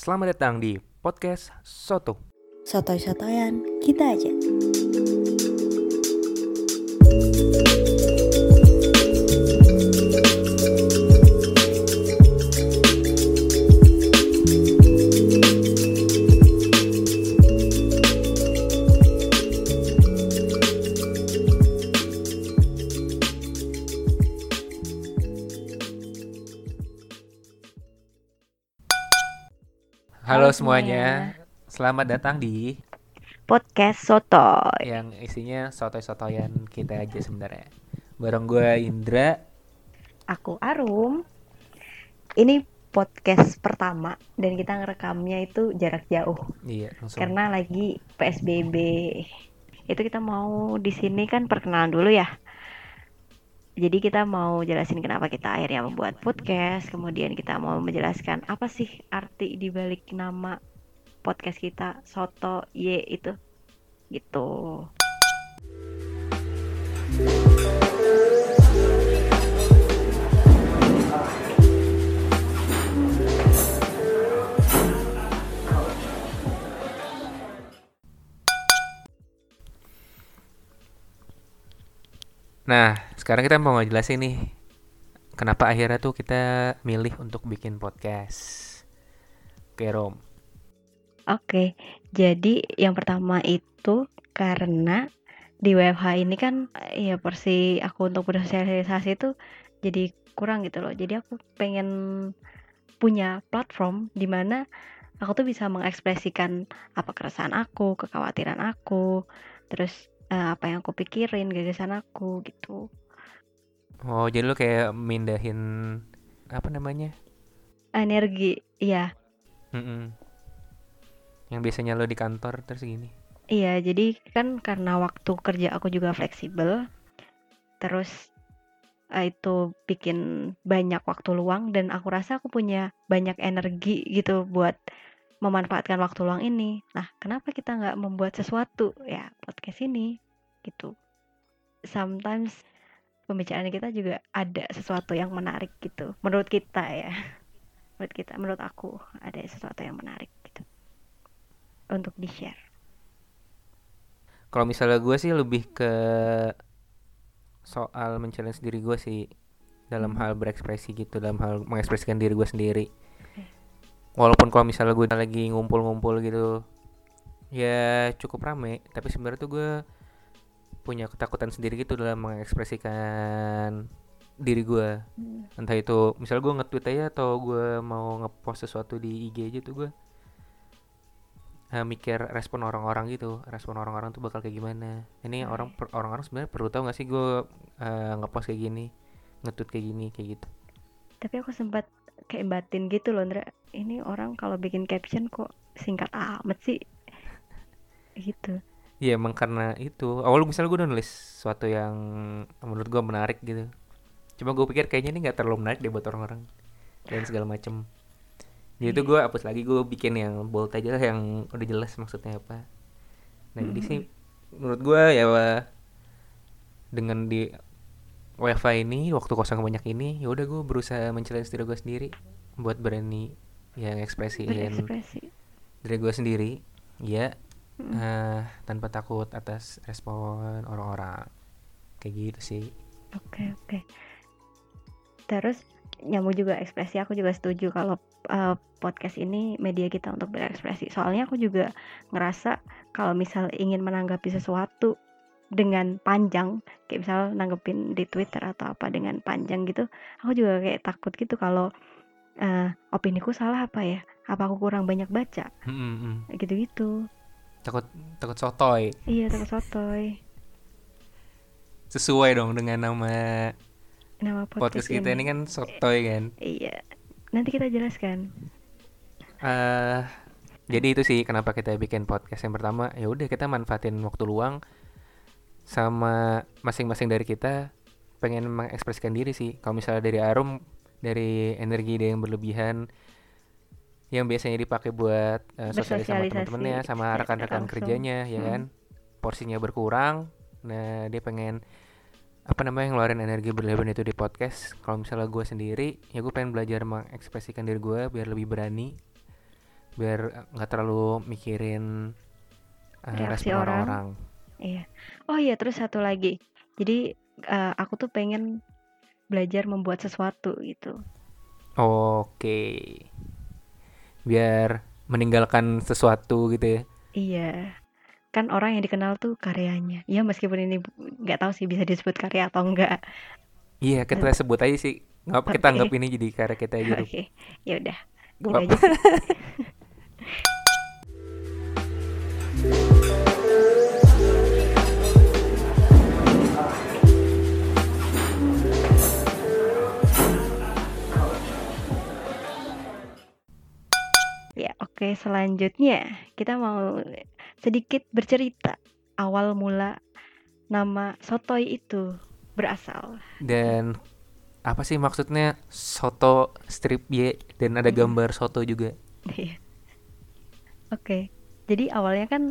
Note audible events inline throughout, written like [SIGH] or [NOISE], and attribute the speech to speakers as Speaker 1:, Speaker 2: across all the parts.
Speaker 1: Selamat datang di podcast Soto.
Speaker 2: Sotoy-sotoyan, kita aja.
Speaker 1: Halo
Speaker 2: Halo
Speaker 1: semuanya, selamat datang di
Speaker 2: Podcast Sotoy.
Speaker 1: yang isinya sotoy-sotoyan kita aja sebenarnya. Bareng gue Indra.
Speaker 2: Aku Arum. Ini podcast pertama dan kita ngerekamnya itu jarak jauh
Speaker 1: Iya, langsung.
Speaker 2: karena lagi PSBB. Itu kita mau di sini kan perkenalan dulu ya. Jadi kita mau jelasin kenapa kita akhirnya membuat podcast, kemudian kita mau menjelaskan apa sih arti di balik nama podcast kita Soto Y itu. Gitu.
Speaker 1: Nah, sekarang kita mau ngejelasin nih kenapa akhirnya tuh kita milih untuk bikin podcast. Oke, Rom.
Speaker 2: Oke, jadi yang pertama itu karena di WFH ini kan ya porsi aku untuk bersosialisasi itu jadi kurang gitu loh. Jadi aku pengen punya platform di mana aku tuh bisa mengekspresikan apa keresahan aku, kekhawatiran aku, terus eh, apa yang aku pikirin, gagasan aku gitu.
Speaker 1: Oh, jadi lu kayak mindahin apa namanya?
Speaker 2: Energi, iya.
Speaker 1: Mm-mm. Yang biasanya lo di kantor terus gini.
Speaker 2: Iya, jadi kan karena waktu kerja aku juga fleksibel, terus eh, itu bikin banyak waktu luang dan aku rasa aku punya banyak energi gitu buat memanfaatkan waktu luang ini. Nah, kenapa kita nggak membuat sesuatu ya podcast ini gitu? Sometimes pembicaraan kita juga ada sesuatu yang menarik gitu. Menurut kita ya, [LAUGHS] menurut kita, menurut aku ada sesuatu yang menarik gitu untuk di share.
Speaker 1: Kalau misalnya gue sih lebih ke soal men-challenge diri gue sih dalam hal berekspresi gitu, dalam hal mengekspresikan diri gue sendiri. Walaupun kalau misalnya gue lagi ngumpul-ngumpul gitu, ya cukup rame, tapi sebenarnya tuh gue punya ketakutan sendiri gitu dalam mengekspresikan diri gue.
Speaker 2: Hmm.
Speaker 1: Entah itu misalnya gue nge-tweet aja atau gue mau ngepost sesuatu di IG aja tuh gue eh, mikir respon orang-orang gitu. Respon orang-orang tuh bakal kayak gimana. Ini orang per- orang-orang sebenarnya perlu tahu nggak sih gue eh, ngepost kayak gini nge-tweet kayak gini kayak gitu?
Speaker 2: Tapi aku sempat kayak batin gitu loh, Ndra. Ini orang kalau bikin caption kok singkat amat sih. Gitu.
Speaker 1: Iya emang karena itu awal misalnya gue udah nulis sesuatu yang menurut gue menarik gitu cuma gue pikir kayaknya ini nggak terlalu menarik deh buat orang-orang dan segala macem jadi itu gue hapus lagi gue bikin yang bold aja lah yang udah jelas maksudnya apa nah jadi sih menurut gue ya dengan di wifi ini waktu kosong banyak ini ya udah gue berusaha mencari diri gue sendiri buat berani yang ekspresiin diri gue sendiri ya
Speaker 2: Mm.
Speaker 1: eh, tanpa takut atas respon orang-orang kayak gitu sih
Speaker 2: Oke, oke. Terus nyambung juga ekspresi aku juga setuju kalau uh, podcast ini media kita untuk berekspresi. Soalnya aku juga ngerasa kalau misal ingin menanggapi sesuatu dengan panjang, kayak misal nanggepin di Twitter atau apa dengan panjang gitu, aku juga kayak takut gitu kalau uh, opiniku salah apa ya? Apa aku kurang banyak baca?
Speaker 1: Mm,
Speaker 2: Gitu-gitu.
Speaker 1: takut takut sotoy
Speaker 2: Iya, takut sotoy.
Speaker 1: sesuai dong dengan nama
Speaker 2: Nama
Speaker 1: podcast,
Speaker 2: podcast,
Speaker 1: kita ini kan sotoy kan
Speaker 2: Iya. Nanti kita jelaskan.
Speaker 1: eh jadi itu sih kenapa kita bikin podcast yang pertama ya udah kita manfaatin waktu luang sama masing-masing dari kita pengen mengekspresikan diri sih. Kalau misalnya dari Arum dari energi dia yang berlebihan yang biasanya dipakai buat eh, sosialisasi sama teman-temannya sama
Speaker 2: ya,
Speaker 1: rekan-rekan kerjanya ya
Speaker 2: Hmm.
Speaker 1: kan? Porsinya berkurang nah dia pengen apa namanya ngeluarin energi berlebihan itu di podcast. Kalau misalnya gue sendiri ya gue pengen belajar mengekspresikan diri gue biar lebih berani biar nggak terlalu mikirin uh,
Speaker 2: Reaksi
Speaker 1: respon
Speaker 2: orang.
Speaker 1: orang-orang
Speaker 2: Iya. Oh iya, terus satu lagi. Jadi eh, aku tuh pengen belajar membuat sesuatu gitu.
Speaker 1: oke biar meninggalkan sesuatu gitu ya
Speaker 2: Iya. Kan orang yang dikenal tuh karyanya. Ya meskipun ini nggak tahu sih bisa disebut karya atau enggak.
Speaker 1: iya kita sebut aja sih nggak apa kita anggap ini jadi karya kita aja.
Speaker 2: Oke. Ya udah. Gitu aja sih. [LAUGHS] Ya, oke. Selanjutnya kita mau sedikit bercerita awal mula nama sotoy itu berasal.
Speaker 1: dan apa sih maksudnya soto strip Y dan ada
Speaker 2: Mm.
Speaker 1: gambar soto juga
Speaker 2: Iya. Oke. Jadi awalnya kan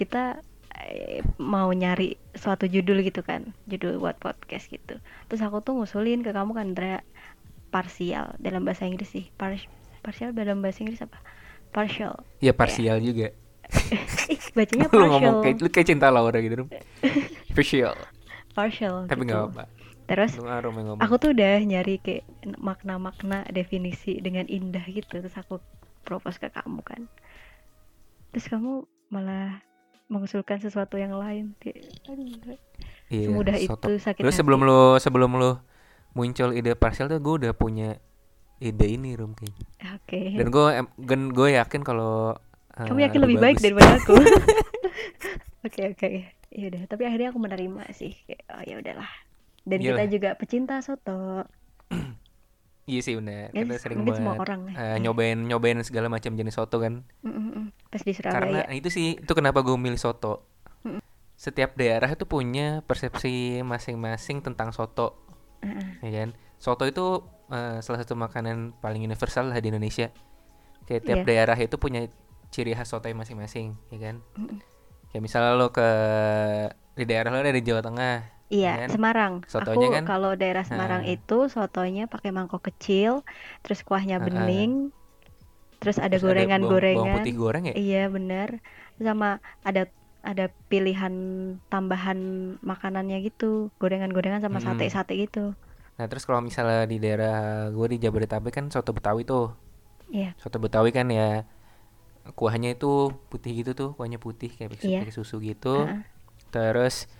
Speaker 2: kita eh, mau nyari suatu judul gitu kan, judul buat podcast gitu. Terus aku tuh ngusulin ke kamu kan, Dra, parsial dalam bahasa Inggris sih. Pars parsial dalam bahasa Inggris apa? Partial.
Speaker 1: ya parsial juga. [LAUGHS]
Speaker 2: Ih, bacanya
Speaker 1: lu ngomong
Speaker 2: partial.
Speaker 1: kayak lu kayak cinta Laura gitu [LAUGHS] partial.
Speaker 2: Partial
Speaker 1: tapi
Speaker 2: gitu.
Speaker 1: nggak apa
Speaker 2: Terus aku tuh udah nyari kayak makna-makna definisi dengan indah gitu. Terus aku propose ke kamu kan. Terus kamu malah mengusulkan sesuatu yang lain. Kayak aduh,
Speaker 1: iya
Speaker 2: semudah
Speaker 1: soto.
Speaker 2: itu sakit
Speaker 1: lu
Speaker 2: hati.
Speaker 1: sebelum lu sebelum lu muncul ide parsial tuh gue udah punya ide ini kayaknya.
Speaker 2: Oke.
Speaker 1: Dan gue dan gue yakin kalau eh,
Speaker 2: kamu yakin lebih baik
Speaker 1: bagus.
Speaker 2: daripada aku? [LAUGHS] Oke oke. Ya udah tapi akhirnya aku menerima sih. Kayak oh ya udahlah. Dan
Speaker 1: Iyalah.
Speaker 2: kita juga pecinta soto. [CLEARS THROAT]
Speaker 1: Iya sih bener.
Speaker 2: Ya,
Speaker 1: kita sering
Speaker 2: mungkin semua
Speaker 1: banget
Speaker 2: orang ya.
Speaker 1: eh, nyobain nyobain segala macam jenis soto kan.
Speaker 2: Mm, mm, mm. pas di
Speaker 1: karena
Speaker 2: Surabaya
Speaker 1: itu sih itu kenapa gue milih soto.
Speaker 2: Mm-mm.
Speaker 1: setiap daerah itu punya persepsi masing-masing tentang soto.
Speaker 2: Heeh.
Speaker 1: ya kan soto itu eh, salah satu makanan paling universal lah di Indonesia kayak tiap
Speaker 2: Iya.
Speaker 1: daerah itu punya ciri khas soto masing-masing ya kan
Speaker 2: Mm-mm.
Speaker 1: kayak misalnya lo ke di daerah lo dari Jawa Tengah
Speaker 2: Iya,
Speaker 1: kan?
Speaker 2: Semarang.
Speaker 1: Sotonya
Speaker 2: Aku
Speaker 1: kan-
Speaker 2: kalau daerah Semarang
Speaker 1: Nah.
Speaker 2: itu sotonya pakai mangkok kecil, terus kuahnya
Speaker 1: Heeh.
Speaker 2: bening, terus ada
Speaker 1: Terus bawang- bawang
Speaker 2: gorengan-gorengan.
Speaker 1: putih goreng ya
Speaker 2: Iya, bener. Sama ada ada pilihan tambahan makanannya gitu, gorengan-gorengan sama sate-sate gitu.
Speaker 1: Nah terus kalau misalnya di daerah gue di Jabodetabek kan soto Betawi tuh
Speaker 2: Iya.
Speaker 1: soto Betawi kan ya kuahnya itu putih gitu tuh kuahnya putih kayak pakai pakai susu gitu
Speaker 2: Heeh.
Speaker 1: terus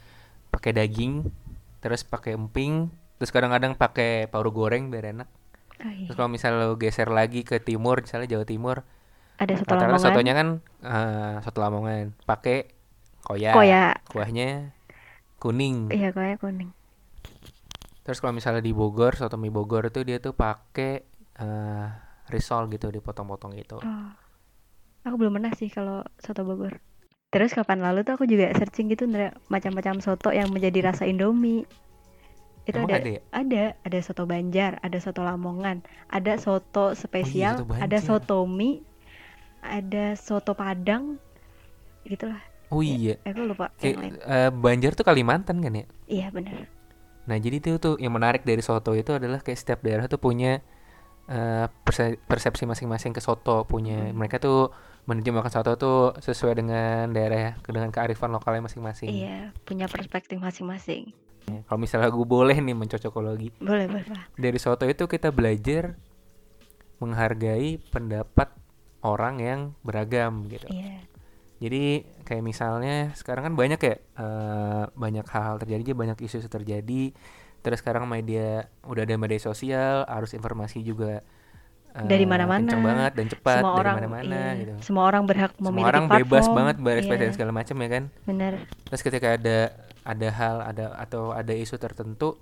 Speaker 1: pakai daging terus pakai emping terus kadang-kadang pakai paru goreng biar enak
Speaker 2: Oh, iya.
Speaker 1: terus kalau misalnya lo geser lagi ke timur misalnya Jawa Timur
Speaker 2: Ada soto Lamongan.
Speaker 1: sotonya kan eh, soto Lamongan pakai koya
Speaker 2: Koya.
Speaker 1: kuahnya kuning
Speaker 2: Iya, koya kuning.
Speaker 1: Terus kalau misalnya di Bogor soto mie Bogor itu dia tuh pakai eh, risol gitu dipotong-potong gitu
Speaker 2: Oh. Aku belum pernah sih kalau soto Bogor. Terus kapan lalu tuh aku juga searching gitu macam-macam soto yang menjadi rasa Indomie. Itu
Speaker 1: Emang
Speaker 2: ada
Speaker 1: ada ya?
Speaker 2: ada ada soto Banjar, ada soto Lamongan, ada soto spesial,
Speaker 1: soto
Speaker 2: ada soto mie, ada soto Padang. Gitulah.
Speaker 1: oh iya
Speaker 2: Aku lupa
Speaker 1: kayak eh, Banjar tuh Kalimantan kan ya
Speaker 2: Iya benar.
Speaker 1: Nah, jadi itu tuh yang menarik dari soto itu adalah kayak setiap daerah tuh punya perse- persepsi masing-masing ke soto, punya
Speaker 2: Hmm.
Speaker 1: mereka tuh menerjemahkan soto tuh sesuai dengan daerah dengan kearifan lokalnya masing-masing.
Speaker 2: Iya, punya perspektif masing-masing.
Speaker 1: Ya, Kalau misalnya gue boleh nih mencocokologi
Speaker 2: Boleh, boleh.
Speaker 1: Dari soto itu kita belajar menghargai pendapat orang yang beragam gitu.
Speaker 2: Iya.
Speaker 1: Jadi kayak misalnya sekarang kan banyak ya eh, banyak hal-hal terjadi, banyak isu terjadi. Terus sekarang media udah ada media sosial, arus informasi juga eh,
Speaker 2: Dari mana-mana.
Speaker 1: kenceng banget dan cepat
Speaker 2: semua
Speaker 1: dari
Speaker 2: orang
Speaker 1: mana-mana
Speaker 2: iya,
Speaker 1: gitu.
Speaker 2: semua orang berhak
Speaker 1: Semua
Speaker 2: memiliki
Speaker 1: orang bebas
Speaker 2: platform.
Speaker 1: banget berekspresi
Speaker 2: Iya,
Speaker 1: segala macam ya kan.
Speaker 2: benar.
Speaker 1: Terus ketika ada ada hal ada atau ada isu tertentu,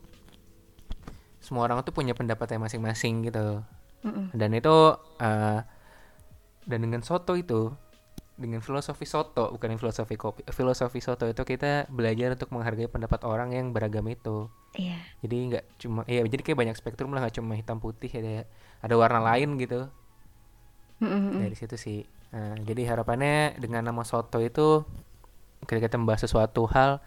Speaker 1: semua orang tuh punya pendapatnya masing-masing gitu.
Speaker 2: Mm-mm.
Speaker 1: Dan itu eh, dan dengan soto itu dengan filosofi soto bukan filosofi kopi filosofi soto itu kita belajar untuk menghargai pendapat orang yang beragam itu
Speaker 2: Iya.
Speaker 1: jadi nggak cuma ya jadi kayak banyak spektrum lah nggak cuma hitam putih ada ada warna lain gitu
Speaker 2: Mm-mm.
Speaker 1: dari situ sih Nah, jadi harapannya dengan nama soto itu ketika kita membahas sesuatu hal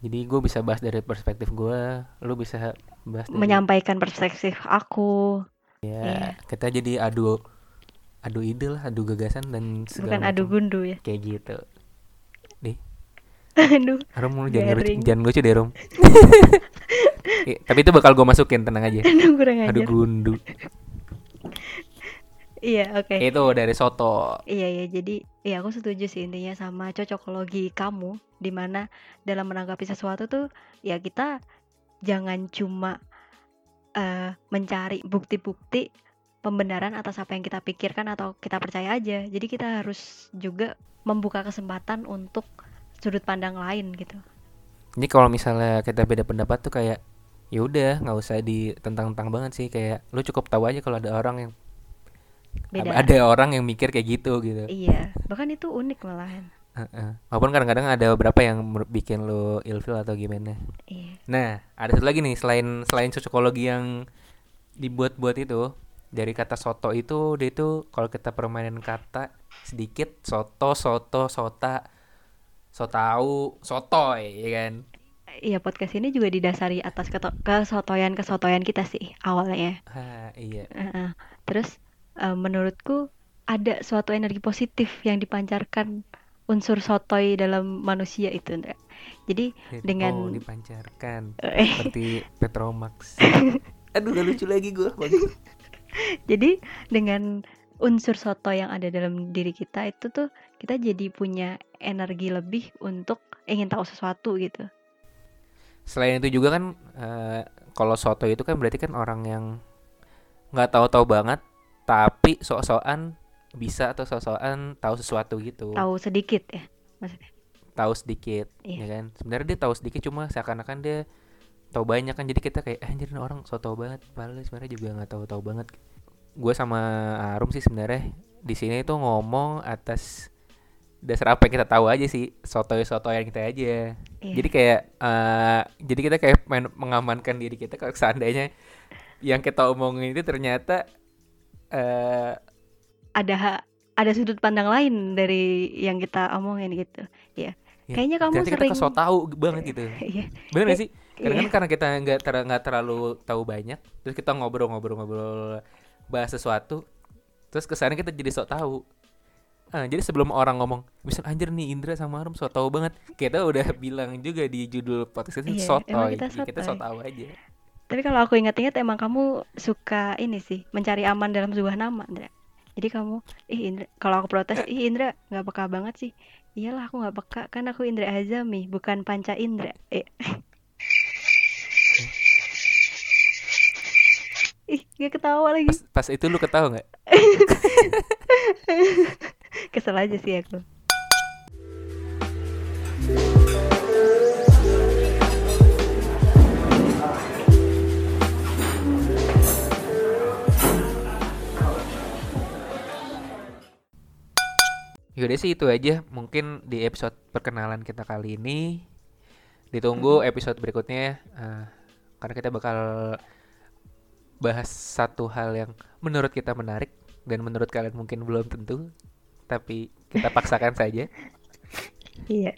Speaker 1: jadi gue bisa bahas dari perspektif gue lu bisa bahas dari
Speaker 2: menyampaikan perspektif aku
Speaker 1: ya
Speaker 2: Iya.
Speaker 1: kita jadi adu adu ide lah adu gagasan dan segala
Speaker 2: bukan adu gundu ya?
Speaker 1: Kayak gitu. Deh
Speaker 2: aduh
Speaker 1: Rom lu jangan lucu, jangan lucu deh Rom Eh, tapi itu bakal gue masukin tenang aja.
Speaker 2: Aduh kurang
Speaker 1: adu gundu.
Speaker 2: Iya oke.
Speaker 1: Itu dari soto.
Speaker 2: Iya ya, jadi ya aku setuju sih intinya sama cocokologi kamu di mana dalam menanggapi sesuatu tuh ya kita jangan cuma eh, mencari bukti-bukti pembenaran atas apa yang kita pikirkan atau kita percaya aja. Jadi kita harus juga membuka kesempatan untuk sudut pandang lain gitu.
Speaker 1: Jadi kalau misalnya kita beda pendapat tuh kayak ya udah nggak usah ditentang-tentang banget sih kayak lu cukup tahu aja kalau ada orang yang
Speaker 2: Beda.
Speaker 1: ada orang yang mikir kayak gitu gitu.
Speaker 2: Iya, bahkan itu unik malahan.
Speaker 1: Heeh. Walaupun kadang-kadang ada beberapa yang bikin lu ilfil atau gimana.
Speaker 2: Iya.
Speaker 1: Nah, ada satu lagi nih selain selain cocokologi yang dibuat-buat itu dari kata soto itu dia itu kalau kita permainin kata sedikit soto soto sota sotau sotoy ya kan
Speaker 2: Iya, podcast ini juga didasari atas keto- kesotoyan-kesotoyan kita sih awalnya.
Speaker 1: ha iya.
Speaker 2: Terus eh, menurutku ada suatu energi positif yang dipancarkan unsur sotoy dalam manusia itu, Ndra. Jadi
Speaker 1: Di-
Speaker 2: dengan-
Speaker 1: oh, dipancarkan
Speaker 2: eh,
Speaker 1: seperti [LAUGHS] Petromax [LAUGHS] aduh gak lucu lagi gue
Speaker 2: jadi dengan unsur soto yang ada dalam diri kita itu tuh kita jadi punya energi lebih untuk ingin tahu sesuatu gitu.
Speaker 1: selain itu juga kan eh, kalau soto itu kan berarti kan orang yang nggak tahu-tahu banget tapi sok-sokan bisa atau sok-sokan tahu sesuatu gitu
Speaker 2: Tahu sedikit ya maksudnya.
Speaker 1: tahu sedikit
Speaker 2: Iya.
Speaker 1: ya kan sebenarnya dia tahu sedikit cuma seakan-akan dia tahu banyak kan jadi kita kayak "Eh, anjir orang so tahu banget padahal sebenarnya juga nggak tahu tahu banget gue sama Arum sih sebenarnya di sini tuh ngomong atas dasar apa yang kita tahu aja sih soto soto yang kita aja
Speaker 2: Iya.
Speaker 1: jadi kayak eh, jadi kita kayak main mengamankan diri kita kalau seandainya yang kita omongin itu ternyata eh
Speaker 2: ada ada sudut pandang lain dari yang kita omongin gitu. Ya.
Speaker 1: Ya,
Speaker 2: Kayaknya kamu
Speaker 1: ternyata
Speaker 2: sering
Speaker 1: kita so tahu banget gitu [LAUGHS]
Speaker 2: Iya.
Speaker 1: bener gak sih kadang
Speaker 2: iya.
Speaker 1: karena kita nggak ter nggak terlalu tahu banyak terus kita ngobrol-ngobrol-ngobrol bahas sesuatu terus kesannya kita jadi sok tahu Ah, jadi sebelum orang ngomong bisa anjir nih Indra sama Arum sok tahu banget kita udah [LAUGHS] bilang juga di judul podcast itu
Speaker 2: Iya,
Speaker 1: sotoy
Speaker 2: emang kita
Speaker 1: kita
Speaker 2: sotoy.
Speaker 1: sok tahu aja
Speaker 2: Tapi kalau aku ingat-ingat emang kamu suka ini sih, mencari aman dalam sebuah nama, Indra. Jadi kamu, ih Indra, kalau aku protes, ih Indra nggak peka banget sih. Iyalah aku nggak peka, kan aku Indra Azami, bukan Panca Indra. Eh. [LAUGHS] Ih, gak ketawa lagi.
Speaker 1: pas, pas itu lu ketawa nggak [LAUGHS]
Speaker 2: Kesel aja sih aku.
Speaker 1: Yaudah sih itu aja mungkin di episode perkenalan kita kali ini ditunggu episode berikutnya eh, karena kita bakal bahas satu hal yang menurut kita menarik dan menurut kalian mungkin belum tentu, tapi kita paksakan [LAUGHS] saja.
Speaker 2: Iya.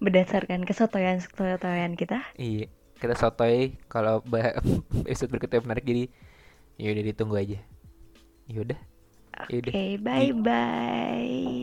Speaker 2: Berdasarkan kesotoyan-kesotoyan kita.
Speaker 1: Iya. Kita sotoy kalau [LAUGHS] episode berikutnya menarik jadi yaudah ditunggu aja. Yaudah.
Speaker 2: Ya Oke,
Speaker 1: okay,
Speaker 2: bye-bye.